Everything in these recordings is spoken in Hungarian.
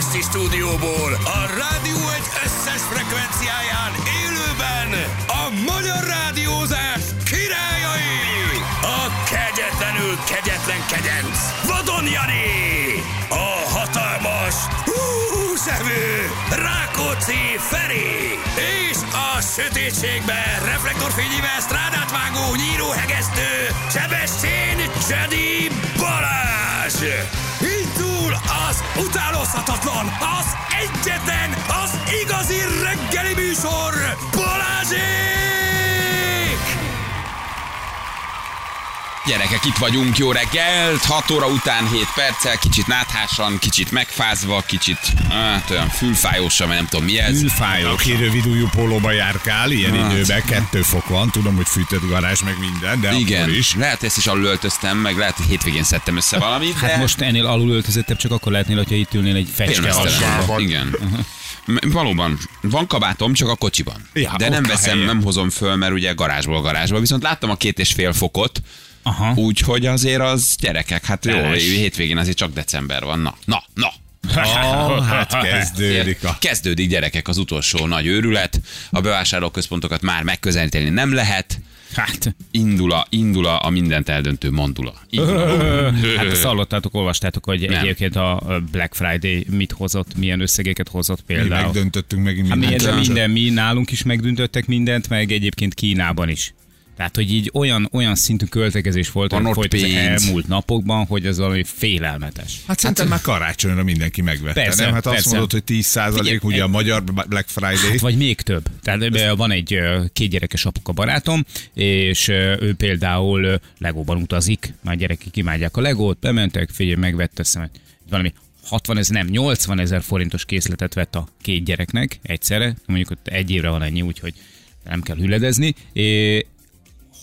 budapesti stúdióból a rádió egy összes frekvenciáján élőben a magyar rádiózás királyai! A kegyetlenül kegyetlen kegyenc, Vadon Jani! A hatalmas, húsevő, Rákóczi Feri! És a sötétségben reflektorfényével strádát vágó nyíróhegesztő, Sebestyén Jedi utánozhatatlan, az egyetlen, az igazi reggeli műsor, Balázsék! Gyerekek, itt vagyunk, jó reggelt, 6 óra után 7 perccel, kicsit náthásan, kicsit megfázva, kicsit hát, olyan fülfájósan, mert nem tudom mi ez. Fájó. Aki rövid pólóba járkál, ilyen Hát. időben, kettő fok van, tudom, hogy fűtött garázs, meg minden, de Igen, akkor is. lehet, hogy ezt is alul öltöztem, meg lehet, hogy hétvégén szedtem össze valamit, Hát de most ennél alul öltözettebb csak akkor lehetnél, hogyha itt ülnél egy fecske. Igen. Valóban, van kabátom, csak a kocsiban. Ja, de nem veszem, helye. nem hozom föl, mert ugye garázsból garázsba. Viszont láttam a két és fél fokot, Aha. úgyhogy azért az gyerekek, hát jó, Teles. hétvégén azért csak december van. Na, na, na. Oh, hát kezdődik a... Kezdődik gyerekek az utolsó nagy őrület. A bevásárlóközpontokat már megközelíteni nem lehet. Hát, Indul a, indul a, mindent eldöntő mandula. Indul. hát azt hallottátok, olvastátok, hogy Nem. egyébként a Black Friday mit hozott, milyen összegeket hozott Mi például. megdöntöttünk megint Hát mindent. minden, minden, mi nálunk is megdöntöttek mindent, meg egyébként Kínában is. Tehát, hogy így olyan, olyan szintű költekezés volt, hogy folyt az elmúlt napokban, hogy ez valami félelmetes. Hát szerintem már karácsonyra mindenki megvette, Persze, nem? Hát azt persze. mondod, hogy 10 százalék, ugye a magyar Black Friday. Hát, vagy még több. Tehát ö, van egy ö, kétgyerekes apuka barátom, és ő például Legóban utazik, már gyerekek imádják a Legót, bementek, figyelj, megvette szemet. Valami 60 ezer, nem, 80 ezer forintos készletet vett a két gyereknek egyszerre, mondjuk ott egy évre van ennyi, úgyhogy nem kell hüledezni,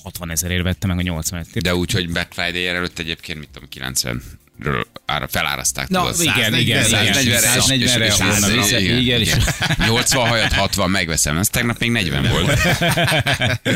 60 ezerért vette meg a 80 ezeret. De úgy, hogy Black Friday előtt egyébként, mit tudom, 90 ről ára felárazták. Na, tudod, igen, 140, igen, igen, 140-re, 140-re volna vissza, igen, igen, és 80 hajat 60 megveszem, ez tegnap még 40 volt.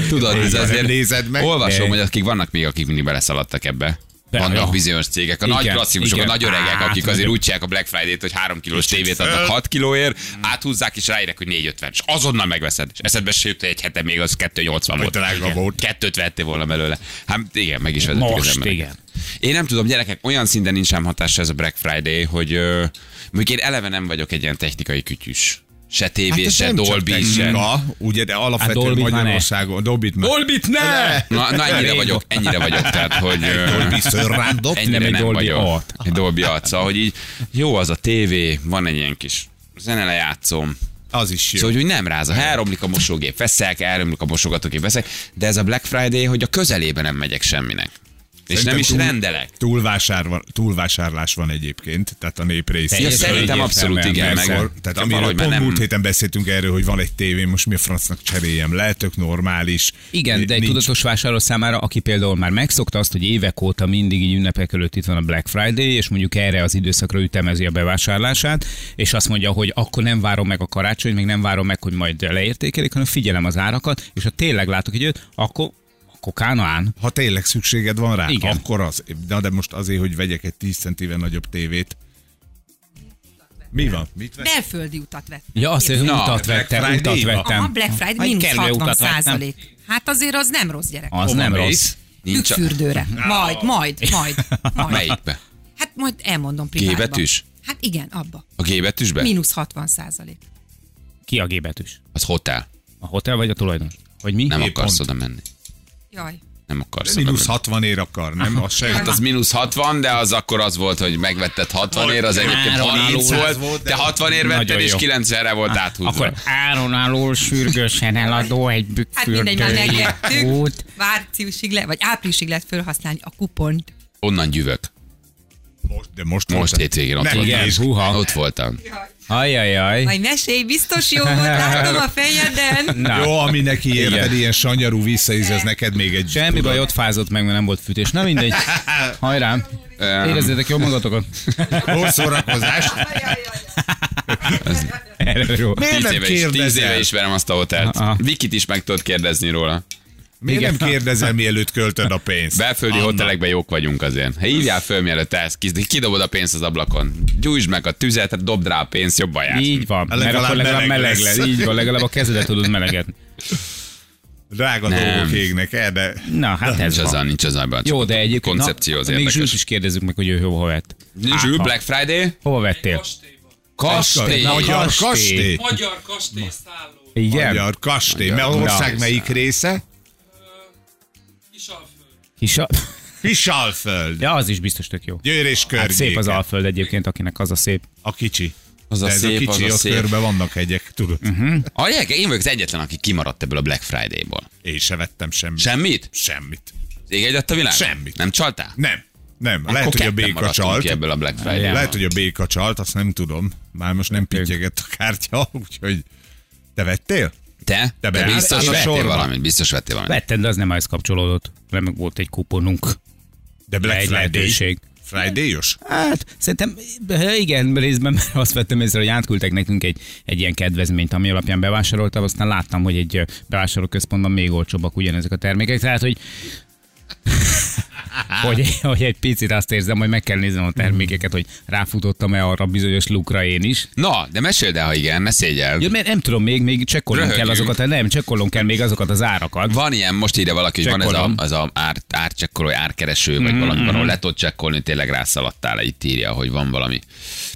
Tudod, ez Igen, azért nézed meg. olvasom, hogy akik vannak még, akik mindig beleszaladtak ebbe. De, Vannak ja. bizonyos cégek, a nagy Igen, klasszikusok, a igen. nagy öregek, Hát, akik azért úgy csinálják a Black Friday-t, hogy 3 kilós tévét adnak 6 kilóért, áthúzzák és ráérek, hogy 450, és azonnal megveszed. És eszedbe hogy egy hete még az 280 Vagy volt. drága volt. Kettőt vettél volna belőle. Hát igen, meg is vezetik az Most, emberek. igen. Én nem tudom, gyerekek, olyan szinten nincs rám hatása ez a Black Friday, hogy ö, mondjuk én eleve nem vagyok egy ilyen technikai kütyűs. Se tévé, Hát se Dolby, se. ugye, de alapvetően Dolbyt már ne. Magyarországon. Dolbyt már. Dolbit ne! Na, na ennyire vagyok, ennyire vagyok, tehát hogy... Dolby surroundot. Ennyire Nem Dolby vagyok. Egy Dolby Art. Szóval, hogy így jó az a tévé, van egy ilyen kis zenelejátszóm. Az is jó. Szóval, hogy nem ráz. Ha elromlik a mosógép, veszek, elromlik a mosogatógép, veszek. De ez a Black Friday, hogy a közelébe nem megyek semminek. És nem is túl- rendelek. Túlvásár van, túlvásárlás van egyébként, tehát a nép Ja, részéről. szerintem abszolút igen, meg Akkor, tehát amiről pont nem... múlt héten beszéltünk erről, hogy van egy tévé, most mi a francnak cseréljem le, tök normális. Igen, de egy Nincs- tudatos vásárló számára, aki például már megszokta azt, hogy évek óta mindig így ünnepek előtt itt van a Black Friday, és mondjuk erre az időszakra ütemezi a bevásárlását, és azt mondja, hogy akkor nem várom meg a karácsony, meg nem várom meg, hogy majd leértékelik, hanem figyelem az árakat, és ha tényleg látok egy akkor akkor Kánaán. Ha tényleg szükséged van rá, Igen. akkor az. De, de most azért, hogy vegyek egy 10 centivel nagyobb tévét. Mi van? Mit vesz? Belföldi utat vettem. Ja, azt hiszem, utat Black vettem, Friday utat vettem. Aha, Black Friday, mínusz kerülő 60 utat vettem. százalék. Hát azért az nem rossz gyerek. Az Hova nem mész? rossz. Nincs a... Fürdőre. Majd, majd, majd. majd. Melyikbe? Hát majd elmondom privátban. betűs? Hát igen, abba. A G betűsbe? Mínusz 60 százalék. Ki a G betűs? Az hotel. A hotel vagy a tulajdonos? Vagy mi? Nem akarsz oda menni. Jaj. Nem akarsz Mínusz menni. 60 ér akar, nem? Az se. Hát az mínusz 60, de az akkor az volt, hogy megvetted 60 ér, az egyébként Áron 30 álló. volt, volt, te de- 60 ér vetted, Nagyon és jó. 90-re volt áthúzva. Akkor áron alól sürgősen eladó egy Hát mindegy, már bükkfürdői megértük. Márciusig le, vagy áprilisig lehet felhasználni a kupont. Onnan gyűvök. Most, de most, Most voltam. hétvégén ott voltam. Igen, húha. Ott voltam. Ajajaj. Majd mesélj, biztos jó volt, látom a fejeden. Na. Jó, ami neki érted, ilyen sanyarú visszaíz, ez neked még egy... Semmi tudod. baj, ott fázott meg, mert nem volt fűtés. Na mindegy. Hajrá. Érezzétek jól magatokat. Jó szórakozás. Erre jó. Miért 10 nem éve, is, 10 éve ismerem azt a hotelt. Vikit is meg tudod kérdezni róla. Miért Igen. nem kérdezel, mielőtt költöd a pénzt? Belföldi Anna. hotelekben jók vagyunk azért. Ha hívjál föl, mielőtt ezt kisz- kidobod a pénzt az ablakon. Gyújtsd meg a tüzet, dobd rá a pénzt, jobban jársz. Így van, mert Legalább akkor legalább meleg meleg lesz. lesz. Így van, legalább a kezedet tudod melegetni. Drága Nem. dolgok égnek el, de Na, hát ez Nincs azzal, van. nincs azzal baj. Jó, de egyébként... koncepció az na, Még Zsült érdekes. is kérdezzük meg, hogy ő hova vett. Zsül, ha. Black Friday? Hova vettél? Kastély. Magyar kastély. kastély. Magyar kastélyszálló. Igen? Magyar kastély. Mert ország kastély. melyik része? Kisalföld. Kis a... Kisalföld. Ja, az is biztos tök jó. Győr és Hát környéke. szép az Alföld egyébként, akinek az a szép. A kicsi. Az a De ez szép, a kicsi, az a szép. körbe vannak hegyek, tudod. Uh-huh. A én vagyok az egyetlen, aki kimaradt ebből a Black Friday-ból. Én se vettem semmit. Semmit? Semmit. Ég egyet a világ? Semmit. Nem csaltál? Nem. Nem. Akkor Lehet, hogy a béka csalt. ki ebből a Black Friday. Lehet, hogy a béka csalt, azt nem tudom. Már most nem pittyegett a kártya, úgyhogy... Te vettél? Te? Te Te biztos vettél sorba? valamit, biztos vettél valamit. Vetted, de az nem ehhez kapcsolódott. Nem volt egy kuponunk. De Black Egy Friday. lehetőség. Friday-os? Hát szerintem igen, részben mert azt vettem észre, hogy átküldtek nekünk egy, egy ilyen kedvezményt, ami alapján bevásároltam, aztán láttam, hogy egy bevásárlóközpontban még olcsóbbak ugyanezek a termékek, tehát hogy hogy, hogy egy picit azt érzem, hogy meg kell néznem a termékeket, hogy ráfutottam-e arra bizonyos lukra én is. Na, de meséld el, ha igen, ne szégyeld. Ja, mert nem tudom, még, még csekkolnom kell azokat, nem, csekkolnom kell még azokat az árakat. Van ilyen, most ide valaki, hogy van ez a, Csekkolom. az a ár, árcsekkoló, árkereső, vagy Mhm, valami van, ahol le tudod csekkolni, tényleg rászaladtál, itt írja, hogy van valami.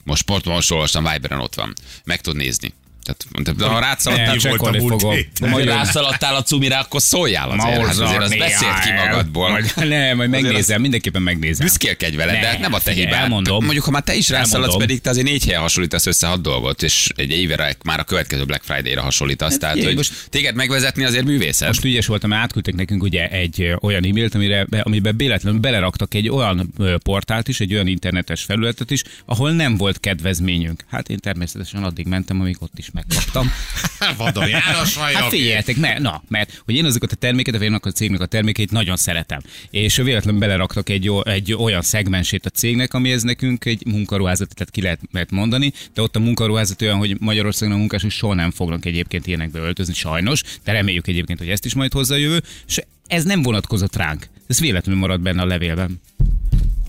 Most pont most olvastam, Viberen ott van. Meg tud nézni. Tehát, de ha rátszaladtál, csekkolni fogom. ha Majd rászaladtál a cumira, akkor szóljál azért. Hát azért az beszélt ki magadból. Majd, nem, majd megnézem, mindenképpen megnézem. Büszkélkedj veled, de Ne, hát nem a te hibád. elmondom. Mondjuk, ha már te is rászaladsz, pedig te azért négy helyen hasonlítasz össze hat dolgot, és egy évre már a következő Black Friday-ra hasonlítasz. Tehát, figyelj, hogy most- téged megvezetni azért művészet. Most ügyes voltam, átküldtek nekünk ugye egy olyan e-mailt, amire, be- amiben véletlenül beleraktak egy olyan portált is, egy olyan internetes felületet is, ahol nem volt kedvezményünk. Hát én természetesen addig mentem, amíg ott is megkaptam. Vadon János vagy? Hát figyeljetek, mert, na, mert hogy én azokat a terméket, vagy annak a cégnek a termékeit nagyon szeretem. És véletlenül beleraktak egy, egy olyan szegmensét a cégnek, ami ez nekünk egy munkaruházat, tehát ki lehet, lehet mondani, de ott a munkaruházat olyan, hogy Magyarországon a munkások soha nem fognak egyébként ilyenekbe öltözni, sajnos, de reméljük egyébként, hogy ezt is majd hozza a jövő, és ez nem vonatkozott ránk. Ez véletlenül maradt benne a levélben.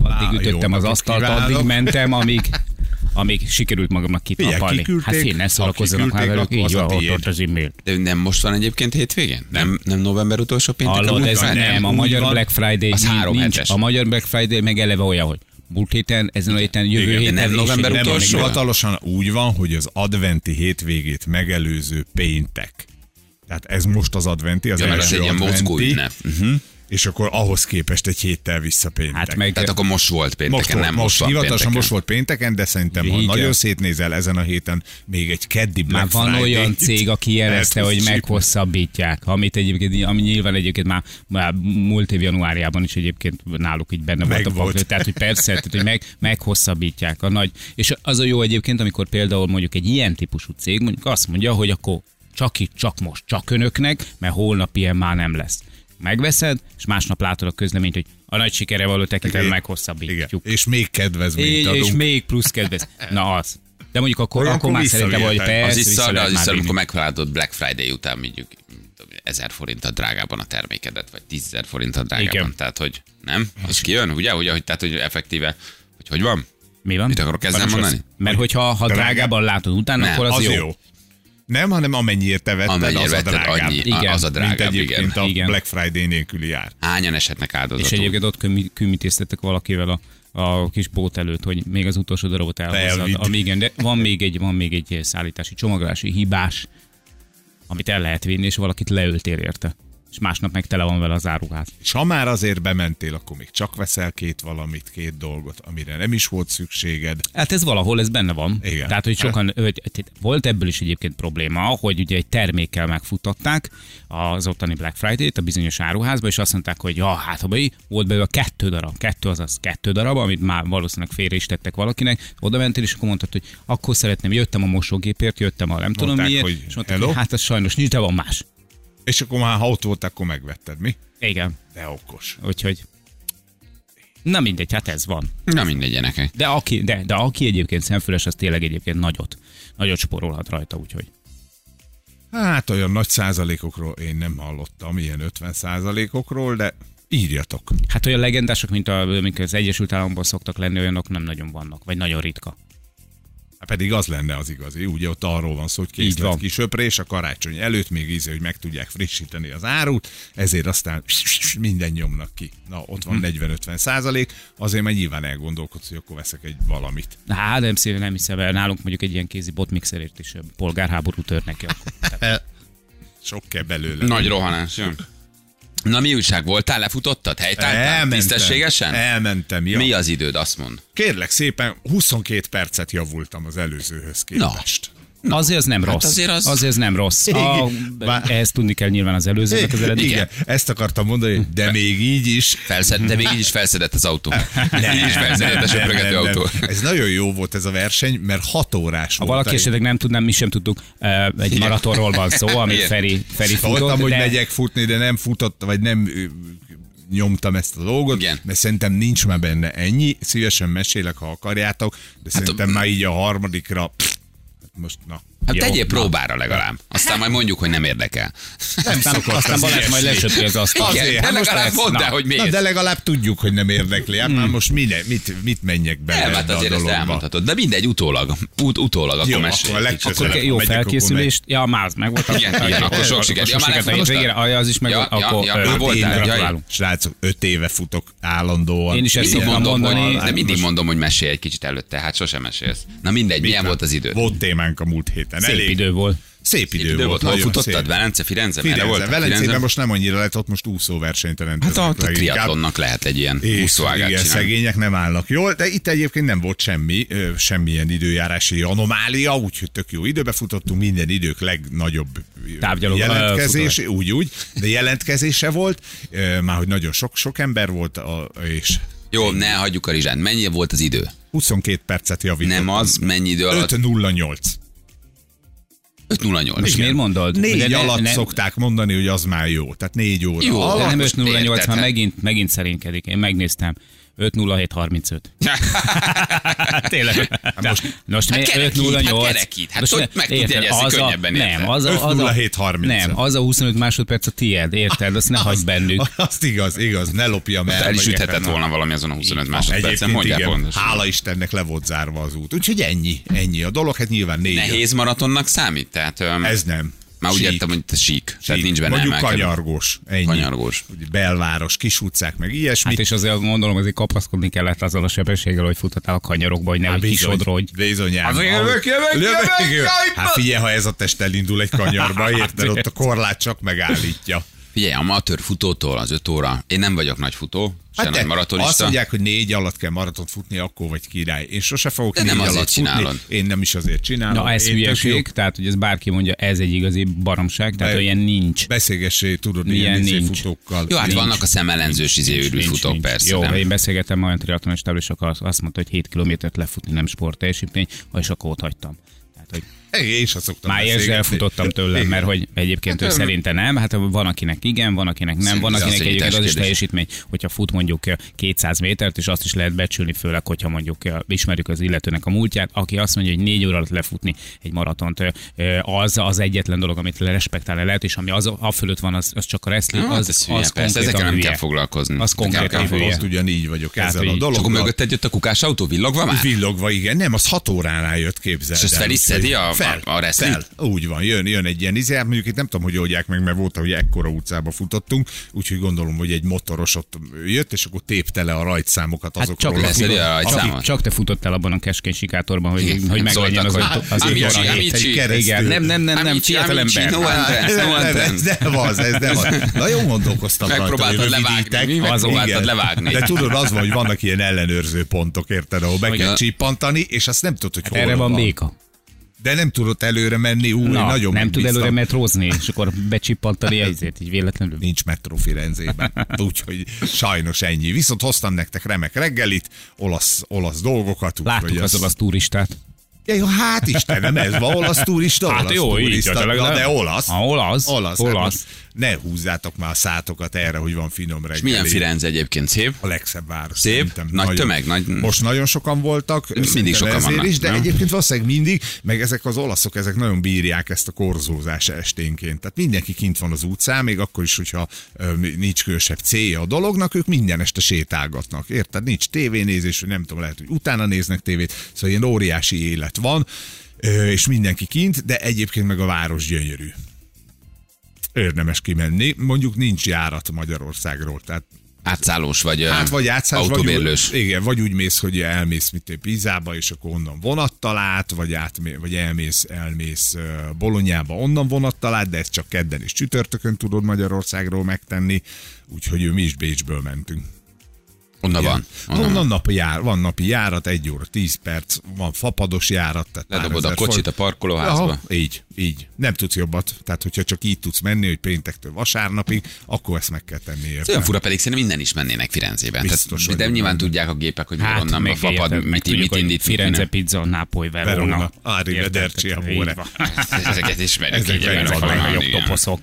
Addig Á, jó ütöttem az asztalt, kívánok. addig mentem, amíg amíg sikerült magamnak kitaparni. Hát fél, ne szórakozzanak már velük, így van, ott, ott az e-mail. De nem most van egyébként hétvégén? Nem, nem november utolsó péntek? Hallod, ez nem, a magyar van. Black Friday Az három nincs. hetes. A magyar Black Friday meg eleve olyan, hogy múlt héten, ezen a héten, jövő Igen, héten. nem november utolsó? hivatalosan úgy van, hogy az adventi hétvégét megelőző péntek. Tehát ez most az adventi, az Ja, első ez egy ilyen mozgó adventi, ünnep. Uh-huh. És akkor ahhoz képest egy héttel vissza péntek. Hát meg Tehát akkor most volt pénteken, most, volt, nem most, most van hivatalosan pénteken. most volt pénteken, de szerintem, ha Igen. nagyon szétnézel ezen a héten, még egy keddi már Black van Friday olyan cég, aki jelezte, hogy meghosszabbítják, amit egyébként, ami nyilván egyébként már, már múlt év januárjában is egyébként náluk így benne Meg volt a volt. Tehát, hogy persze, tehát, hogy meg, meghosszabbítják a nagy. És az a jó egyébként, amikor például mondjuk egy ilyen típusú cég mondjuk azt mondja, hogy akkor csak itt, csak most, csak önöknek, mert holnap ilyen már nem lesz. Megveszed, és másnap látod a közleményt, hogy a nagy sikere való tekintetben meghosszabbítjuk. Igen. És még kedvezményt És, adunk. és még plusz kedvez. Na az. De mondjuk akkor, Olyankor akkor már szerintem, hogy persze, Az is szar, az is szar, amikor megtalálod Black Friday után mondjuk tudom, ezer forinttal drágában a termékedet, vagy tízezer forinttal drágában. Igen. Tehát, hogy nem? Az kijön, ugye? ugye hogy, tehát, hogy effektíve, hogy hogy van? Mi van? Mit akarok ezzel mondani? az- Mert hogyha ha drágában látod utána, Nem, akkor az, Az jó. jó. Nem, hanem amennyiért te vetted, Amennyire az a vetted, drágább. annyi, Igen. az a Mint drágább, egyébként igen. a Igen. Black Friday nélküli jár. Hányan eshetnek És áldozatul? egyébként ott kümi- kümitéztetek valakivel a, a kis bót előtt, hogy még az utolsó darabot elhozzad. Ami igen, de van még, egy, van még egy szállítási csomagolási hibás, amit el lehet vinni, és valakit leöltél érte. És másnap meg tele van vele az áruház. És ha már azért bementél, akkor még csak veszel két valamit, két dolgot, amire nem is volt szükséged. Hát ez valahol, ez benne van. Igen. Tehát, hogy sokan, hogy, volt ebből is egyébként probléma, hogy ugye egy termékkel megfutották az ottani Black Friday-t a bizonyos áruházba, és azt mondták, hogy ja, hát ha be- volt belőle kettő darab, kettő azaz kettő darab, amit már valószínűleg félre is tettek valakinek, oda mentél, és akkor mondtad, hogy akkor szeretném, jöttem a mosógépért, jöttem a nem tudom Mondták, miért, hogy és mondták, hello? hogy hát az sajnos nincs, de van más. És akkor már ha ott volt, akkor megvetted, mi? Igen, De okos. úgyhogy Na mindegy, hát ez van. Na mindegy, gyerekek. De aki, de, de aki egyébként szemfüles, az tényleg egyébként nagyot, nagyot sporolhat rajta, úgyhogy. Hát olyan nagy százalékokról én nem hallottam, ilyen 50 százalékokról, de írjatok. Hát olyan legendások, mint a, amik az Egyesült Államokban szoktak lenni, olyanok nem nagyon vannak, vagy nagyon ritka. Hát pedig az lenne az igazi. Ugye ott arról van szó, hogy kész Így van. lett kisöprés a karácsony előtt, még íze, hogy meg tudják frissíteni az árut, ezért aztán minden nyomnak ki. Na, ott Hm. van 40-50 százalék, azért már nyilván elgondolkodsz, hogy akkor veszek egy valamit. Hát nem szépen nem hiszem el. Nálunk mondjuk egy ilyen kézi botmixerért is polgárháború tör neki akkor. Tehát, Sok kell belőle. Nagy rohanás, jön. Na mi újság voltál? Lefutottad? Helytálltál? Tisztességesen? Elmentem, ja. Mi az időd, azt mond? Kérlek szépen, 22 percet javultam az előzőhöz képest. Azért az nem rossz. azért az- azért az nem rossz. A, Bár- ehhez tudni kell nyilván az előzőnek az eredmény. Igen, ezt akartam mondani, de még így is. Felszed, de még így is felszedett az autó. így is felszedett a söprögető autó. Ez nagyon jó volt ez a verseny, mert hat órás Ha volt. valaki esetleg nem tudná, mi sem tudtuk, egy maratonról van szó, amit Igen. Feri, Feri Voltam, futott, hogy de megyek futni, de nem futott, vagy nem nyomtam ezt a dolgot, Igen. de szerintem nincs már benne ennyi. Szívesen mesélek, ha akarjátok, de szerintem már így a harmadikra, pff, hát most na. Hát tegyél na. próbára legalább. Aztán majd mondjuk, hogy nem érdekel. aztán, aztán Balázs majd lesöpri az asztalt. Igen, Azért, de hát most legalább mondd el, na, hogy Na, miért. de legalább tudjuk, hogy nem érdekli. Hát már most mine, mit, mit menjek bele Nem, hát azért ezt elmondhatod. De mindegy, utólag. Ut- utólag, akkor Jó, mesélj. akkor. Akkor jó felkészülést. Ja, már az meg volt. Igen, igen, akkor sok sikert. Ja, már sikert a lefutottad? végére, az is meg volt, akkor voltál. Srácok, öt éve futok állandóan. Én is ezt mondom, mondani. hogy, de mindig mondom, hogy mesélj egy kicsit előtte, hát sosem mesélsz. Na mindegy, milyen volt az idő? Volt témánk a múlt héten. Szép Elég idő volt. Szép idő, Idő volt, hol futottad? szép. Velence, Firenze? Merre Firenze. voltál? Velencében most nem annyira lett, ott most úszó versenyt Hát rendeznek a, a triatlonnak lehet egy ilyen És úszóágát igen, csinálni. szegények nem állnak jól, de itt egyébként nem volt semmi, ö, semmilyen időjárási anomália, úgyhogy tök jó időbe futottunk, minden idők legnagyobb Távgyalog- jelentkezés, úgy, úgy, de jelentkezése volt, ö, már hogy nagyon sok, sok ember volt, a, és Jó, ne hagyjuk a rizsát. Mennyi volt az idő? 22 percet javítottam. Nem az, mennyi idő alatt? 5.08. 5.08. Most miért mondod? Négy De ne- alatt ne- szokták mondani, hogy az már jó. Tehát négy óra. Jó, alatt. De nem most 508, érted, már hát. megint, megint szerénykedik. Én megnéztem. 50735. Tényleg. Most, most Hát mi- kerekít, 508. hát kerekít. Hát Most hogy meg tudja jegyezni az a- könnyebben, érted? Nem, az a, az a, 50730. nem, az a 25 másodperc a tiéd, érted? Azt ne hagyd bennük. Azt igaz, igaz, ne lopjam el. El is üthetett volna valami azon a 25 másodpercen, mondják igen, pontosan. hála Istennek le volt zárva az út. Úgyhogy ennyi, ennyi a dolog, hát nyilván négy. Nehéz maratonnak számít? Tehát, Ez nem. Már úgy Sík. értem, hogy te sík. Tehát Sík. nincs benne Mondjuk emelkedő. kanyargós. Ennyi. Kanyargós. Ugye belváros, kis utcák, meg ilyesmi. Hát és azért gondolom, azért kapaszkodni kellett azzal a sebességgel, hogy futottál a kanyarokba, hogy nehogy kisodrodj. Bizonyám. Azért jövök, jövök, jövök, jövök! Hát figyelj, ha ez a test elindul egy kanyarba, érted, ott a korlát csak megállítja. Figyelj, amatőr futótól az 5 óra. Én nem vagyok nagy futó, se Hát nagy maratonista. azt mondják, hogy négy alatt kell maratont futni, akkor vagy király. Én sose fogok De négy nem alatt csinálod. futni. Én nem is azért csinálom. Na ez Én tök hülyeség, tehát hogy ez bárki mondja, ez egy igazi baromság, tehát Be- olyan nincs. Beszélgessé, tudod, Ilyen ilyen izé nincs. futókkal. Jó, hát Nincs. vannak a szemellenzős izé futók, nincs. persze. Jó, nem? én beszélgettem olyan triatlonistával, és akkor azt mondta, hogy 7 kilométert lefutni nem sport teljesítmény, és akkor ott hagytam. Tehát, hogy Én is azt szoktam már beszélgetni. elfutottam tőle, Igen. mert hogy egyébként ő Hát, szerinte nem, hát van akinek igen, van akinek nem, van akinek az egyébként az is teljesítmény, hogyha fut mondjuk 200 métert, és azt is lehet becsülni, főleg, hogyha mondjuk ismerjük az illetőnek a múltját, aki azt mondja, hogy négy óra alatt lefutni egy maratont, ö, az az egyetlen dolog, amit respektálni lehet, és ami az a fölött van, az, az csak a wrestling, Hát, az, hülye, az persze, ezekkel nem kell foglalkozni. Az konkrétan. Most ugyanígy vagyok Tehát, ezzel a És akkor dologgal. mögötted jött a kukás autó, villogva már? Villogva, igen. Nem, az hat óránál jött, képzeld És ezt el. fel is szedi a- fel, a-? Fel. Úgy van, jön, jön egy ilyen izé, hát mondjuk itt nem tudom, hogy oldják meg, mert volt, hogy ekkora utcába futottunk, úgyhogy gondolom, hogy egy motoros ott jött, és akkor tépte le a rajtszámokat Hát azokról. csak, a rajtszámot? akik- csak te futottál abban a keskeny sikátorban, hogy, Igen. hogy meglegyen az, az, az nem, nem, nem, nem, Amici, fiatal Amici, ember. no ez nem az, ez nem az. Nagyon gondolkoztam Megpróbáltad levágni? Megpróbáltad levágni. De tudod, az van, hogy vannak ilyen ellenőrző pontok, érted, ahol be kell csippantani, és azt nem tudod, hogy hol Hát Erre van béka. De nem tudott előre menni, ú, én Na, nagyon nem tud. Hát, előre metrózni, és akkor becsippantani ezért, így véletlenül. Nincs metró Firenzében. Úgyhogy sajnos ennyi. Viszont hoztam nektek remek reggelit, olasz, olasz dolgokat. Láttuk az- az olasz turistát. Ja, hát Istenem, ez van olasz turista, Hát olasz jó, így, turista, tényleg, na, de- olasz. Ha, olasz, Olasz. olasz. Hát ne húzzátok már a szátokat erre, hogy van finom reggeli. És milyen Firenze egyébként szép? A legszebb város. Szép? szerintem. Nagy tömeg, nagy- Most nagyon sokan voltak. Mindig sokan vannak, Is, de nem? egyébként valószínűleg mindig, meg ezek az olaszok, ezek nagyon bírják ezt a korzózás esténként. Tehát mindenki kint van az utcán, még akkor is, hogyha ö, nincs különösebb célja a dolognak, ők minden este sétálgatnak. Érted? Nincs tévénézés, vagy nem tudom, lehet, hogy utána néznek tévét. Szóval ilyen óriási élet van, ö, és mindenki kint, de egyébként meg a város gyönyörű. Érdemes kimenni. Mondjuk nincs járat Magyarországról, tehát Átszállós vagy, Hát vagy átszállsz, vagy autóbérlős. úgy, igen, vagy úgy mész, hogy elmész mit Pizába, és akkor onnan vonattal át, vagy, átmé, vagy elmész, elmész Bolonyába, onnan vonattal át, de ezt csak kedden és csütörtökön tudod Magyarországról megtenni, úgyhogy mi is Bécsből mentünk. Onnan van. Onnan, Onnan van. napi jár, van napi járat, egy óra, tíz perc, van fapados járat. Tehát Ledobod a kocsit forint. a parkolóházba. Aha, így, így. Nem tudsz jobbat. Tehát, hogyha csak így tudsz menni, hogy péntektől vasárnapig, akkor ezt meg kell tenni. Ez olyan fura, pedig szerintem innen is mennének Firenzében. Biztos Tehát, de nyilván benne. tudják a gépek, hogy hát, onnan a meg fapad, érted, mit, tudjuk, mit indít. Firenze, pizza, Nápoly, Verona. Verona, Arrivederci. Ezeket ismerjük. Ezek Jobb igen. toposzok.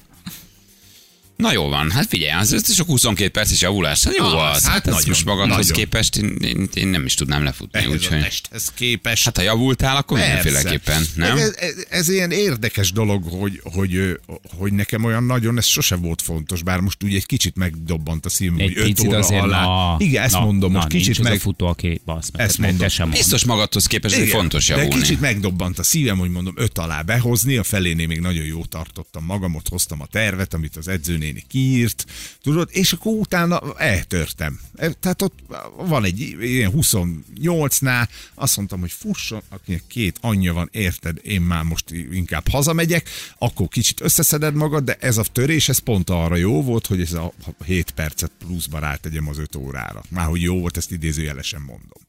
Na jó van, hát figyelj, az, az sok 22 perces javulás. Hát jó Az, az. hát Hát, ez most magadhoz nagyon. képest én, én, én, nem is tudnám lefutni. Ehhez a Úgyhogy, testhez képest. hát ha javultál, akkor Persze. mindenféleképpen, nem? Ez, ez, ez ilyen érdekes dolog, hogy, hogy, hogy nekem olyan nagyon, ez sose volt fontos, bár most ugye egy kicsit megdobbant a szívem, Egy hogy öt picit óra azért, alá. na, Igen, ezt na, mondom, na, most kicsit meg... a futó, aki basz meg. Ezt mondom. Sem. Biztos magadhoz képest, hogy Igen, fontos de javulni. kicsit megdobbant a szívem, hogy mondom, öt alá behozni, a felénél még nagyon jó tartottam magam, ott hoztam a tervet, amit az edzőnéni kiírt, tudod, és akkor utána eltörtem. E, Tehát ott van egy ilyen 28-nál, azt mondtam, hogy fusson, akinek két anyja van, érted, én már most inkább hazamegyek, akkor kicsit összeszeded magad, de ez a törés, ez pont arra jó volt, hogy ez a 7 percet pluszba rátegyem az 5 órára. Már hogy jó volt, ezt idézőjelesen mondom.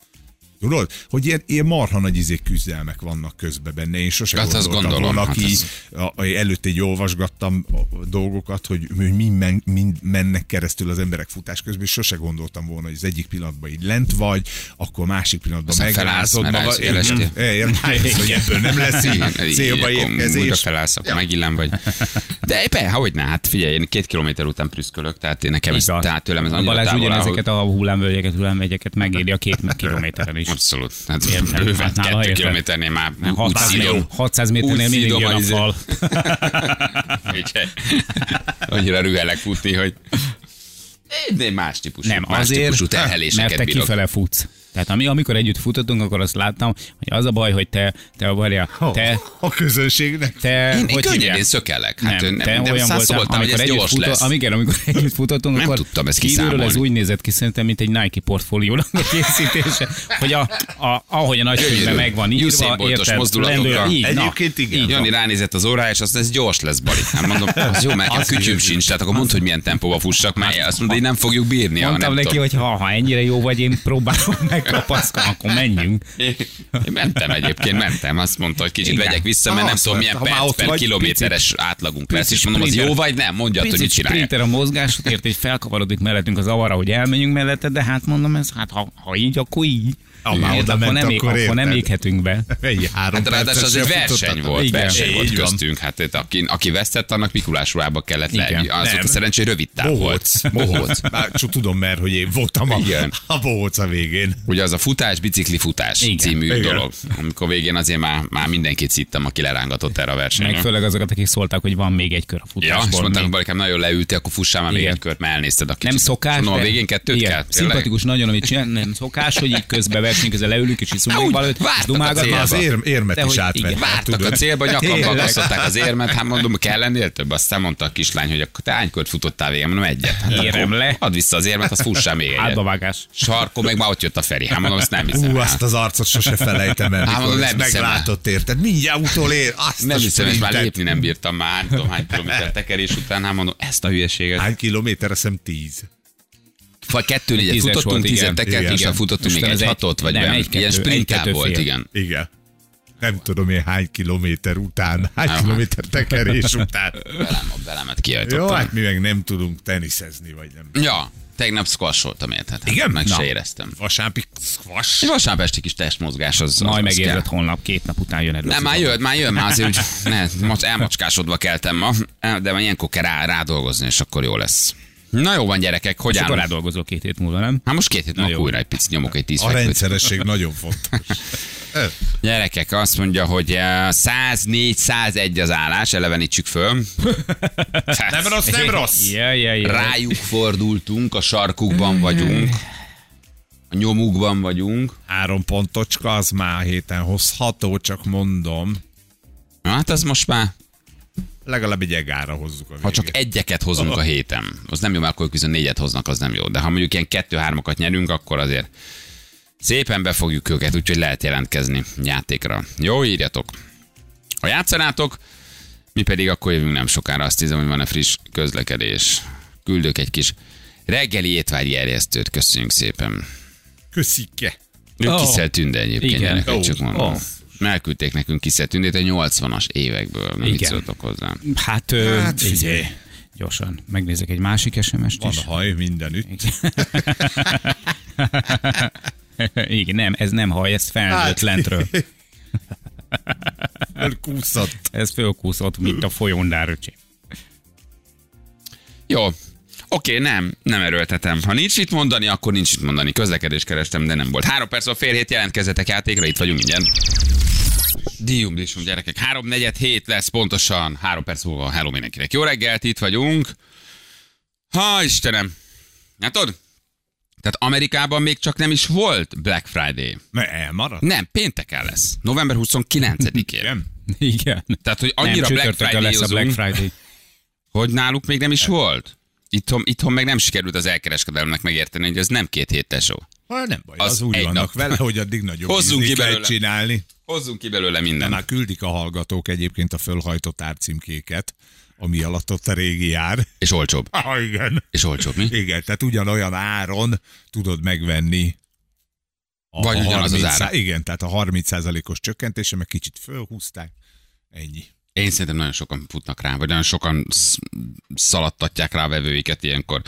Tudod, hogy ilyen, ilyen marha nagy izék küzdelmek vannak közben benne. Én sose Hát azt gondoltam gondolom, volna, hát aki ez- a, a, előtt így olvasgattam a dolgokat, hogy hogy mind, men, mind mennek keresztül az emberek futás közben, és sosem gondoltam volna, hogy az egyik pillanatban így lent vagy, akkor másik pillanatban megrázod magad. rájössz, hogy ebből nem lesz így, célba akkor Újra érkezés. felállsz, akkor megillem vagy. De éppen, hogy ne, hát figyelj, én két kilométer után prüszkölök, tehát én nekem ez, tehát tőlem ez A annyira Balázs távol ugyanezeket a hullámvölgyeket, hullámvegyeket megéri a két kilométeren is. Abszolút. Hát Értem. bőven Hát kettő kilométernél már úgy 600, szírom. 600 méternél mindig jön a fal. Annyira rühelek futni, hogy de más típusú, Nem, más azért, típusú mert terheléseket te bírok. kifele futsz. Tehát ami, amikor együtt futottunk, akkor azt láttam, hogy az a baj, hogy te, te várja, te, A közönségnek. te, Én, én hogy könnyedén hívják? szökelek. Hát nem, nem, te nem, olyan voltál, szóltam, hogy amikor ez együtt gyors futott, lesz. amikor, amikor együtt futottunk, Nem akkor tudtam ezt kívülről ez úgy nézett ki szerintem, mint egy Nike portfóliónak a készítése, hogy a, a, ahogy a nagykönyvben meg van írva, érted, mozdulatokkal. így, Egyébként igen. így Jani ránézett az órára, és azt ez gyors lesz, Bali. Hát mondom, az jó, mert nekem kütyüm sincs, tehát akkor mondd, hogy milyen tempóba fussak, mert azt mondta, hogy nem fogjuk bírni. Mondtam neki, hogy ha, ha ennyire jó vagy, én próbálom megkapaszkodni, akkor menjünk. Én mentem egyébként, mentem. Azt mondta, hogy kicsit Igen. vegyek vissza, mert nem tudom, milyen perc per kilométeres átlagunk lesz. És mondom, az jó vagy nem? Mondja, hogy mit Picit csinálják. sprinter a mozgásot, ért, hogy felkavarodik mellettünk az avara, hogy elmenjünk mellette, de hát mondom, ez, hát ha, ha így, akkor így. Érted? oda akkor, ment, nem, ég- akkor akkor nem éghetünk be. Egy három Hát ráadásul az egy verseny volt, Igen. verseny volt van. köztünk. Hát aki, aki vesztett, annak Mikulás ruhába kellett Igen. lenni. Az Nem. volt a szerencsé, hogy rövid táv volt. Bohóc. Már csak tudom, mert hogy én voltam a, Igen. a bohóc a végén. Ugye az a futás, bicikli futás Igen. című Igen. dolog. Amikor végén azért már, már mindenkit szittem, aki lerángatott erre a Meg versenyre. főleg azokat, akik szóltak, hogy van még egy kör a Ja, és mondták, hogy nagyon leültél, akkor fussál már még Igen. egy kört, mert elnézted a kicsit. nem szokás. Mondom, a végén kettőt igen, kell? Szimpatikus nagyon, amit csinál, nem szokás, hogy így közben verseny, közben leülünk és iszunk valamit, és dumálgatnak. Az ér, érmet De is igen. Vártak a célba, nyakamba Tényleg. akasztották az érmet, hát mondom, kell lennél több, aztán mondta a kislány, hogy akkor te hány kört futottál végén, mondom egyet. Hát Érem le. Add vissza az érmet, azt fussál még egyet. Átbavágás. Sarkon meg már ott jött a Feri. Hát mondom, azt nem hiszem. Ú, azt az arcot sose felejtem el, Hát mondom, nem meglátott, érted? Mindjárt utolér, azt nem hiszem, és már lépni nem bírtam már, nem tudom hány kilométer tekerés után, hát mondom, ezt a hülyeséget. Hány kilométer, azt hiszem tíz. Vagy kettő négyet Tízes futottunk, volt, tízet igen. futottunk még egy egy- hatot, vagy nem, egy-kettő- ilyen sprint volt, igen. Igen. Nem tudom én hány kilométer után, hány Nem, kilométer tekerés után. Velem, a velemet Jó, kiajtottam. hát mi meg nem tudunk teniszezni, vagy nem. Ja, Tegnap squasholtam, érted? Hát Igen? Meg Na. se éreztem. Vasárnapi squash. Egy vasárnap esti kis testmozgás, az, az Majd az megérzed kell. holnap, két nap után jön elő. Nem, már jön, már jön, már azért, hogy ne, elmacskásodva keltem ma, de már ilyenkor kell rá, rádolgozni, és akkor jó lesz. Na jó van, gyerekek, hogy állunk? rádolgozol két hét múlva, nem? Hát most két hét múlva jó. újra egy picit nyomok egy tíz A fekvőt. rendszeresség nagyon fontos. Gyerekek, azt mondja, hogy eh, 104-101 az állás, elevenítsük föl. Nem rossz, nem rossz. Ja, ja, ja. Rájuk fordultunk, a sarkukban vagyunk, a nyomukban vagyunk. Három pontocska, az már héten hozható, csak mondom. Na, Hát az most már, Legalább egy egára hozzuk a végét. ha csak egyeket hozunk a héten, az nem jó, mert akkor viszont négyet hoznak, az nem jó. De ha mondjuk ilyen kettő-hármakat nyerünk, akkor azért szépen befogjuk őket, úgyhogy lehet jelentkezni játékra. Jó, írjatok. Ha játszanátok, mi pedig akkor jövünk nem sokára, azt hiszem, hogy van a friss közlekedés. Küldök egy kis reggeli étvágyi erjesztőt, köszönjük szépen. Köszike. Ő oh. Kiszel Tünde egyébként, Igen. Ó. csak mondom. Ó. Elküldték nekünk Kiszel Tündét a 80-as évekből. Mit Igen. szóltok hozzá? Hát, ö, Hát figyelj. Gyorsan, megnézek egy másik SMS-t Van is. haj mindenütt. Igen, nem, ez nem haj, ez felnőtt lentről. Elkúszott. Ez fölkúszott, mint a folyóndár, öcsi. Jó. Oké, nem, nem erőltetem. Ha nincs itt mondani, akkor nincs itt mondani. Közlekedést kerestem, de nem volt. Három perc a fél hét jelentkezzetek játékra, itt vagyunk mindjárt. Dium, disum, gyerekek. Három negyed hét lesz pontosan. Három perc múlva. Hello mindenkinek. Jó reggelt, itt vagyunk. Ha, Istenem. Hát tudod, tehát Amerikában még csak nem is volt Black Friday. Mert elmaradt. Nem, pénteken lesz. November 29-én. Igen. Igen. Tehát, hogy Nem, annyira Black csütörtökön lesz a Black Friday Friday. hogy náluk még nem is volt. Itthon, itthon meg nem sikerült az elkereskedelemnek megérteni, hogy ez nem két hét tesó. Ha nem baj, Az az, úgy vannak nap. vele, hogy addig nagyobb Hozzunk ki belőle. csinálni. Hozzunk ki belőle De mindent. már küldik a hallgatók egyébként a fölhajtott árcímkéket, ami alatt ott a régi jár. És olcsóbb. Ah, igen. És olcsóbb, mi? Igen, tehát ugyanolyan áron tudod megvenni a, Vagy a ugyanaz az 30 ára. Igen, tehát a 30%-os csökkentése, meg kicsit fölhúzták. Ennyi. Én szerintem nagyon sokan futnak rá, vagy nagyon sokan sz- szaladtatják rá a vevőiket ilyenkor.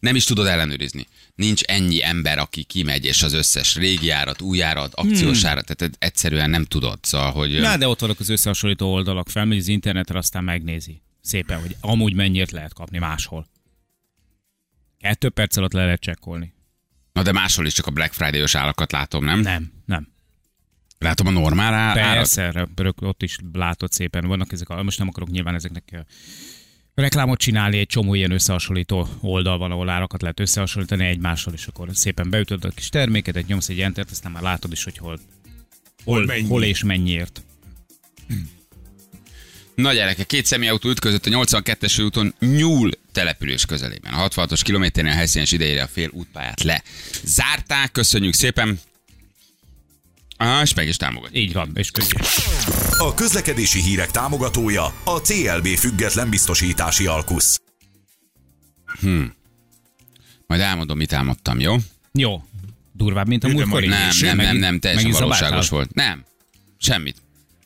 Nem is tudod ellenőrizni. Nincs ennyi ember, aki kimegy, és az összes régi árat, új árat, akciós árat, tehát egyszerűen nem tudod. Szóval, hogy... Na, de ott vannak az összehasonlító oldalak, felmegy az internetre, aztán megnézi szépen, hogy amúgy mennyit lehet kapni máshol. Kettő perc alatt le lehet csekkolni. Na de máshol is csak a Black Friday-os árakat látom, nem? Nem, nem. Látom a normál árat. Persze, ott is látod szépen. Vannak ezek, a, most nem akarok nyilván ezeknek reklámot csinálni, egy csomó ilyen összehasonlító oldal van, ahol árakat lehet összehasonlítani egymással, és akkor szépen beütöd a kis termékedet, nyomsz egy entert, aztán már látod is, hogy hol, hol, mennyi. hol és mennyiért. Na gyerekek, két személyautó ütközött a 82-es úton Nyúl település közelében. A 66-os kilométernél helyszínes idejére a fél útpályát le. Zárták, köszönjük szépen. Ah, és meg is támogat. Így van, és köszönjük. A közlekedési hírek támogatója a CLB független biztosítási alkusz. Majd elmondom, mit álmodtam, jó? Jó. Durvább, mint a De múltkor. majd Nem, nem, nem, nem, teljesen valóságos zabáltál? volt. Nem, semmit.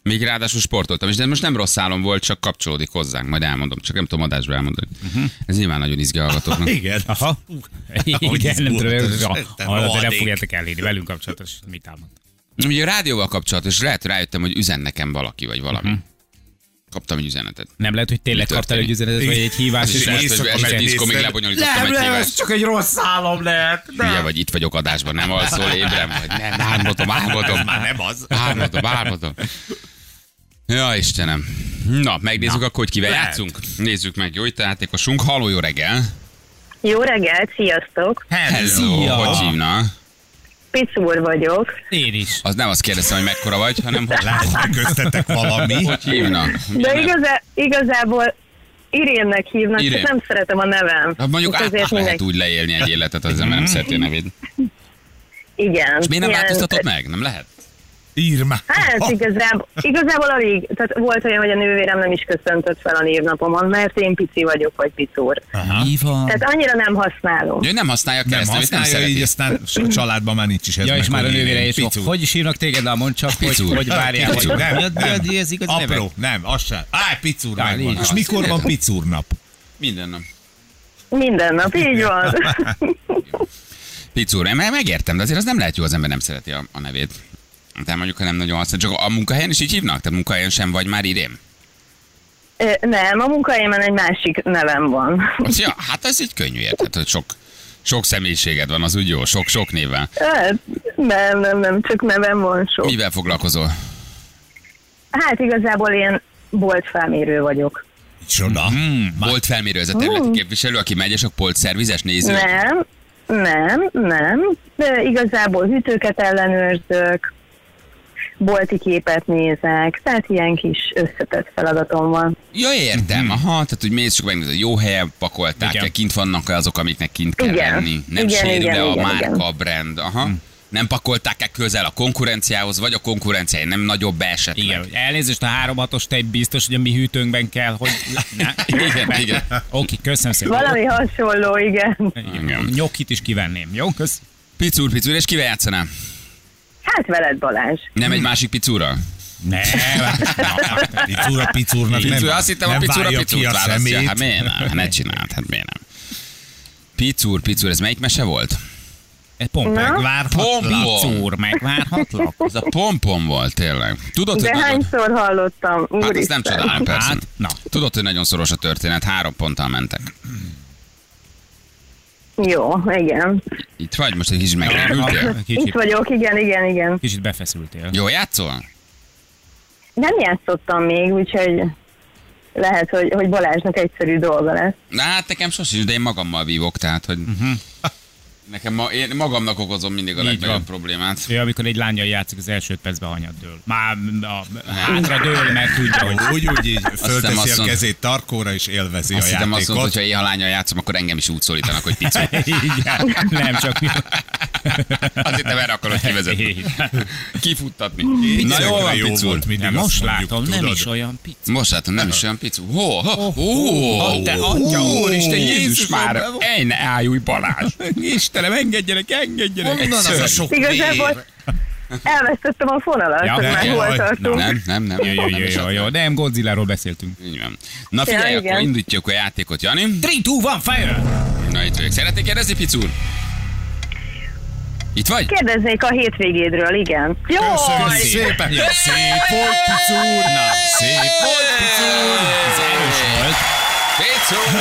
Még ráadásul sportoltam is, de most nem rossz álom volt, csak kapcsolódik hozzánk, majd elmondom, csak nem tudom adásba elmondani. Uh-huh. Ez nyilván nagyon izgi hallgatóknak. Igen. Aha. Igen, nem tudom, de nem fogjátok elérni velünk kapcsolatos, mit álmod. Ugye a rádióval kapcsolatos, lehet rájöttem, hogy üzen nekem valaki, vagy valami. Uh-huh. Kaptam egy üzenetet. Nem lehet, hogy tényleg kaptál egy üzenetet, vagy egy hívás, És és most, hogy este tízkor még lebonyolítottam egy hívást. csak egy rossz álom lehet. Ugye, vagy itt vagyok adásban, nem alszol, ébredem, vagy nem, álmodom, álmodom. Már nem az. Álmodom, álmodom. Ja, Istenem. Na, megnézzük Na, akkor, hogy kivel lehet. játszunk. Nézzük meg, jó itt a játékosunk. Halló, jó reggel. Jó reggelt, sziasztok! Hello, Szia. hogy hívna? Picúr vagyok. Én is. Az nem azt kérdeztem, hogy mekkora vagy, hanem hogy, Lehet, hogy köztetek valami. hogy hívna. De igazá, igazából Irénnek hívnak, Irén. nem szeretem a nevem. Hát mondjuk át, át lehet úgy leélni egy életet, az ember nem szereti a nevét. Igen. És miért nem változtatod meg? Nem lehet? Írma. Hát igazából, igazából alig, tehát volt olyan, hogy a nővérem nem is köszöntött fel a névnapomon, mert én pici vagyok, vagy picúr. Van? Tehát annyira nem használom. Ő nem használja a Nem keresztnevét, nem, használja, így szereti. aztán a családban már nincs is ez Ja, és már a hogy nővére is. Picu. Hogy is hívnak téged, de mondd csak, hogy, Picúr. hogy várjál. Picúr. hogy- Nem, a- a- nem. mi az igaz? Apró, nem, az sem. Á, picúr Á, megvan. így És mikor van picúr nap? Minden nap. Minden nap, így van. Picúr, megértem, de azért az nem lehet jó, az ember nem szereti a, a nevét. Tehát mondjuk, ha nem nagyon használ. Csak a munkahelyen is így hívnak? Tehát munkahelyen sem vagy már idén? Ö, Nem, a munkahelyemen egy másik nevem van. Az, ja, hát ez így könnyű, érted, hogy sok, sok személyiséged van, az úgy jó, sok-sok névvel. Hát, nem, nem, nem, csak nevem van sok. Mivel foglalkozol? Hát igazából én boltfelmérő vagyok. Csoda. Hmm, volt felmérő ez a területi képviselő, aki megy, és a polcszervizes néző. Nem, nem, nem. De igazából hűtőket ellenőrzök, bolti képet nézek, tehát ilyen kis összetett feladatom van. Ja, értem. Aha, tehát hogy mész, csak megnézed, jó helyen pakolták Igen. kint vannak -e azok, amiknek kint kell Igen. lenni. Nem Igen, sérül igen, -e a igen, márka, igen. brand. Aha. Nem pakolták-e közel a konkurenciához, vagy a konkurenciája nem nagyobb esetleg? Igen, elnézést a 3 6 tej biztos, hogy a mi hűtőnkben kell, hogy... Ne? Igen, igen. Oké, köszönöm szépen. Valami hasonló, igen. Igen. Nyokit is kivenném, jó? Kösz. Picúr, picúr, és kivel játszanál? Hát veled Balázs. Nem egy másik picúra? Ne, Picúra picúrnak nem, azt hittem a nem picúra válja ki picúrt a választja. szemét. Hát miért nem? Hát ne csináld, hát miért nem? Picúr, picúr, ez melyik mese volt? egy Na? megvárhatlak. Picúr, megvárhatlak. Ez a pompom volt tényleg. Tudod, hogy De nagyon... hányszor hallottam? Hát ezt Úristen. nem csodálom, persze. Hát, na. Tudod, hogy nagyon szoros a történet, három ponttal mentek. Jó, igen. Itt vagy, most egy kicsit megrendültél? Itt Kicsit, vagyok, igen, igen, igen. kicsit befeszültél. Jó játszol? Nem játszottam még, úgyhogy lehet, hogy, hogy Balázsnak egyszerű dolga lesz. Na, hát nekem sosem, de én magammal vívok, tehát, hogy nekem ma, én magamnak okozom mindig a legnagyobb problémát. Ő, amikor egy lányjal játszik, az első percben hanyat dől. Már a, hátra dől, mert tudja, hogy Úgy, úgy így fölteszi azt a mond- kezét tarkóra és élvezi Azt a hittem azt játékot. mondta, hogyha én ha lányal játszom, akkor engem is úgy szólítanak, hogy pici. Igen, nem csak mi. Azt hittem erre akarod kivezetni. Kifuttatni. Na Na jó, jól van, jó picúr. volt, mindig most mondjuk, látom, nem is olyan pici. Most látom, nem is olyan pici. Hó, hó, hó, te atya, úristen, Jézus már. Ej, ne ájulj Balázs. Istenem, engedjenek, engedjenek. Honnan az a sok Igazából elvesztettem a fonalat, Ja, már jaj, hol tartunk. Nem, nem, nem. Jó, jó, nem jó, jó, nem Godzilla-ról beszéltünk. Így van. Na figyelj, Ja, akkor igen. indítjuk a játékot, Jani. 3, 2, 1, fire! Na itt vagyok. Szeretnék kérdezni, Picúr? Itt vagy? Kérdeznék a hétvégédről, igen. Jó, Köszönöm szépen. Ja. Szép volt, picúr. Na, szép volt, picúr. Ez erős volt. Picúr!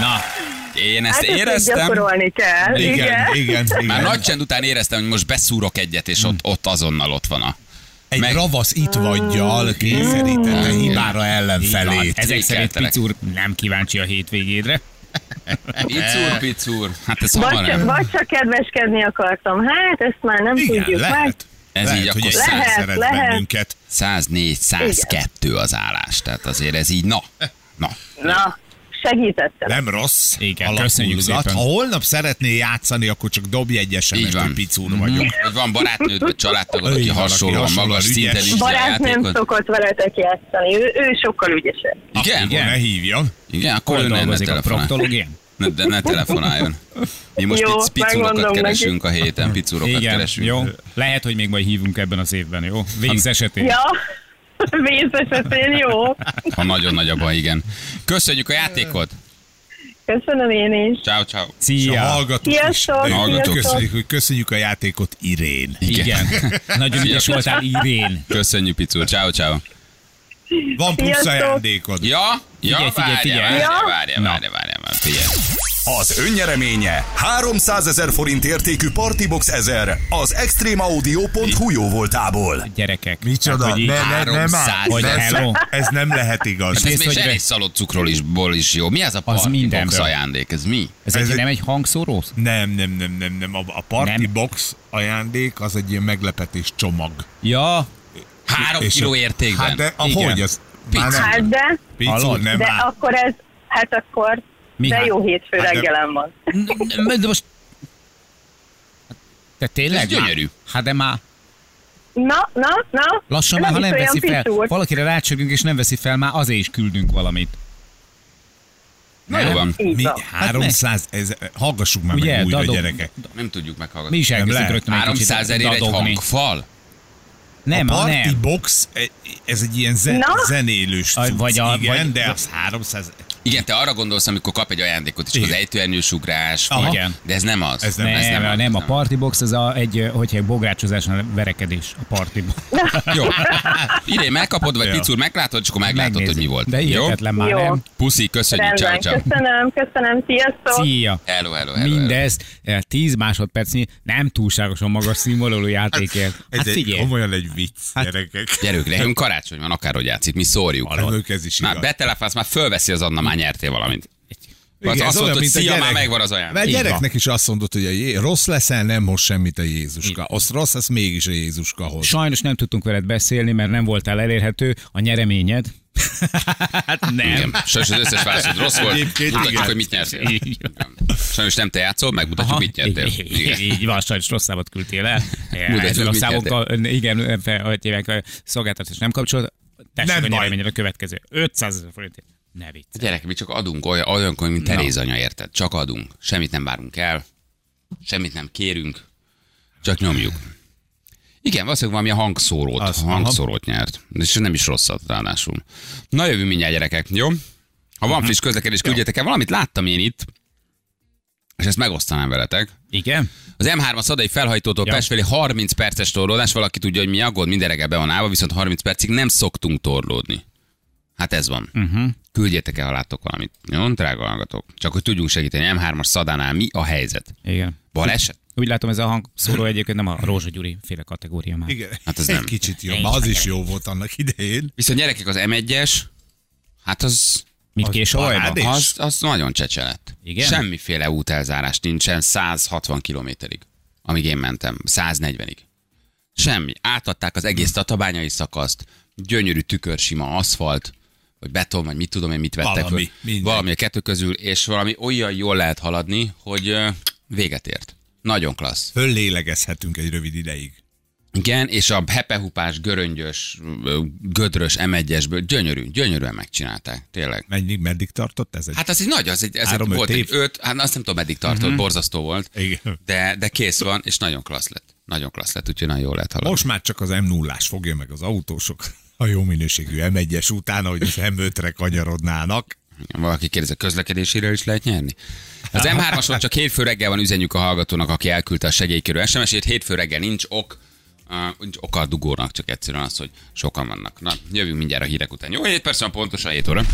Na, Én ezt hát ezt éreztem. gyakorolni kell. Igen, igen, igen. Már nagy csend után éreztem, hogy most beszúrok egyet, és ott, ott azonnal ott van a... Egy Meg- ravasz itt vagyjal kényszerítette hibára ellenfelét. ezek szerint. Picúr nem kíváncsi a hétvégédre. Picúr, picúr. Hát ez Vagy csak, vagy csak kedveskedni akartam. Hát, ezt már nem Igen, tudjuk meg. lehet. Ez lehet, így hogy akkor egy Lehet, lehet. bennünket. 104, 102 az állás. Tehát azért ez így, na. Na. Na, segítettem. Nem rossz. Igen, alakulgat. köszönjük szépen. Ha holnap szeretné játszani, akkor csak dobj egy Így hogy picúr vagyok. Vagy van barátnőd, vagy családtagod, aki hasonlóan magas ügyes. szinten is a Barátnőm szokott veletek játszani, ő, ő sokkal ügyesebb. Igen? Akkor ne hívjon. Igen, akkor ő ne, ne dolgozik a telefonál. proktológián? Ne, de ne telefonáljon. Mi most Jó, itt picurokat keresünk a héten, picurokat Igen, keresünk. jó. Lehet, hogy még majd hívunk ebben az évben, jó? Végz esetén. Ja, víz esetén jó. Ha nagyon nagy a baj, igen. Köszönjük a játékot. Köszönöm én is. Ciao, ciao. Szia! hallgatók is. Sziasztok, Hallgatók. sziasztok. Köszönjük, hogy köszönjük a játékot, Irén. Igen. Nagyon ügyes voltál, Irén. Köszönjük, picur. Ciao, ciao. Van plusz Sziasztok. ajándékod. Ja, ja, Figyelj, figyelj, várja, figyelj. várja, Ja. várja, várja, várja, várja, figyelj. Az önnyereménye 300 ezer forint értékű Partybox 1000 az extremeaudio.hu jó voltából. Gyerekek. Micsoda? Hát, hogy Ne, ne, nem 300 áll. Hogy Nem, hello. Ez nem lehet igaz. Hát ez Nézd, még hogy zsenés cukrról is, ból is jó. Mi ez a Az party box mindenből. ajándék? Ez mi? Ez, Ez egy, egy- nem egy hangszóró? Nem, nem, nem, nem, nem. A, a Party Nem. Box ajándék az egy ilyen meglepetés csomag. Ja, Három És kiló a- értékben. Hát de ahogy az... Hát de, nem de akkor ez, hát akkor, Mi de hát? jó hétfő Hát de- reggelem van. De most... Te tényleg? Ez gyönyörű. Hát de már Na, na, na. lassan már, nem ha nem veszi fel, picúr. valakire rácsögünk és nem veszi fel, már azért is küldünk valamit. Na jó van. Mi van. 300, ez, hallgassuk már Ugye, meg újra, dadog- gyerekek. Nem tudjuk meghallgatni. Mi is elkezdünk rögtön egy 300 kicsit ezerért egy hangfal? Nem, a a Party nem. Box, ez egy ilyen zen, Na? zenélős cucc, vagy a- igen, vagy- de az 300... Igen, te arra gondolsz, amikor kap egy ajándékot, és az ejtőernyős ugrás, vagy, de ez nem az. Ez nem- Nem, ez nem, az, nem, a az. partybox, az a, egy, hogyha egy bográcsozáson verekedés a partybox. Jó. Idén megkapod, vagy Ja. Picur meglátod, és akkor meglátod, hogy mi volt. De Jó? hihetetlen már Jó. nem. Puszi, köszönjük, ciao, ciao. köszönöm, köszönöm, sziasztok! Szia! Hello, hello, hello. hello. Mindez eh, 10 másodpercnyi nem túlságosan magas színvonalú játékért. Ez Hát egy, figyelj, komolyan egy vicc, Hát- gyerekek. Gyerünk, nekünk karácsony van, akárhogy játszik, mi szórjuk. Ez is Már igaz. betelefász, már fölveszi az Anna, már nyertél valamit. Igen, Az ez azt olyan, mondta, hogy mint a szia, már gyerek. megvan az ajándék. Mert Így gyereknek is azt mondod, hogy a Jé- rossz leszel, nem hoz semmit a Jézuska. Az rossz, az mégis a Jézuska hoz. sajnos nem tudtunk veled beszélni, mert nem voltál elérhető. A nyereményed? hát nem. Igen, sajnos az összes válaszod rossz volt. Egyébként Mutatjuk, igen. hogy mit nyertél. Sajnos nem te játszol, megmutatjuk, mit nyertél. Igen. így van, sajnos rossz számot küldtél el. Mutatjuk, a mit számokkal, igen, fel- hogy hívják, szolgáltatás nem kapcsolat. Tessék Nem a baj. nyereményed a következő. 500 ezer forintért. Ne vicc. Gyerek, mi csak adunk olyan, olyankor, mint Teréz anya, érted? Csak adunk. Semmit nem várunk el, semmit nem kérünk, csak nyomjuk. Igen, valószínűleg valami a hangszórót, Az, hangszórót nyert. És nem is rosszat ráadásul. Na jövünk mindjárt gyerekek, jó? Ha van friss közlekedés, küldjetek el. Valamit láttam én itt, és ezt megosztanám veletek. Igen? Az M3 Szadai felhajtótól Ja. Pest felé 30 perces torlódás, valaki tudja, hogy mi aggód, minden reggel be van állva, viszont 30 percig nem szoktunk torlódni. Hát ez van. Uh-huh. Küldjétek el, ha láttok valamit. Jó, drága hallgatók. Csak hogy tudjunk segíteni. M3-as Szadánál mi a helyzet? Igen. Baleset? Úgy látom, ez a hangszóró egyébként nem a Rózsa Gyuri féle kategória már. Igen, Hát ez egy nem. kicsit jobb. Az is jó volt annak idején. Viszont gyerekek, az M1-es, hát az, Mint Az kés a parádé. vajba. az, az nagyon csecse lett. Igen? Semmiféle útelzárás nincsen 160 kilométerig, amíg én mentem. 140-ig. Semmi. Átadták az egész tatabányai szakaszt, gyönyörű tükörsima aszfalt, vagy beton, vagy mit tudom én, mit vettek Valami, minden. Valami a kettő közül, és valami olyan jól lehet haladni, hogy véget ért. Nagyon klassz. Föllélegezhetünk egy rövid ideig. Igen, és a hepehupás, göröngyös, gödrös M1-esből gyönyörű, gyönyörűen megcsinálták, tényleg. Mennyi, meddig tartott ez? Egy... Hát az egy nagy, az egy, ez egy, Három-öt volt egy év? öt, hát azt nem tudom meddig tartott, uh-huh. borzasztó volt, Igen. de, de kész van, és nagyon klassz lett. Nagyon klassz lett, úgyhogy nagyon jól lehet haladni. Most már csak az m 0 fogja meg az autósok a jó minőségű M1-es után, hogy az M5-re kanyarodnának. Valaki kérdezi, a közlekedéséről is lehet nyerni? Az M3-ason csak hétfő reggel van üzenjük a hallgatónak, aki elküldte a segélykérő SMS-ét. Hétfő reggel nincs ok, uh, nincs oka a dugónak, csak egyszerűen az, hogy sokan vannak. Na, jövünk mindjárt a hírek után. Jó, 7 perc van pontosan 7 óra.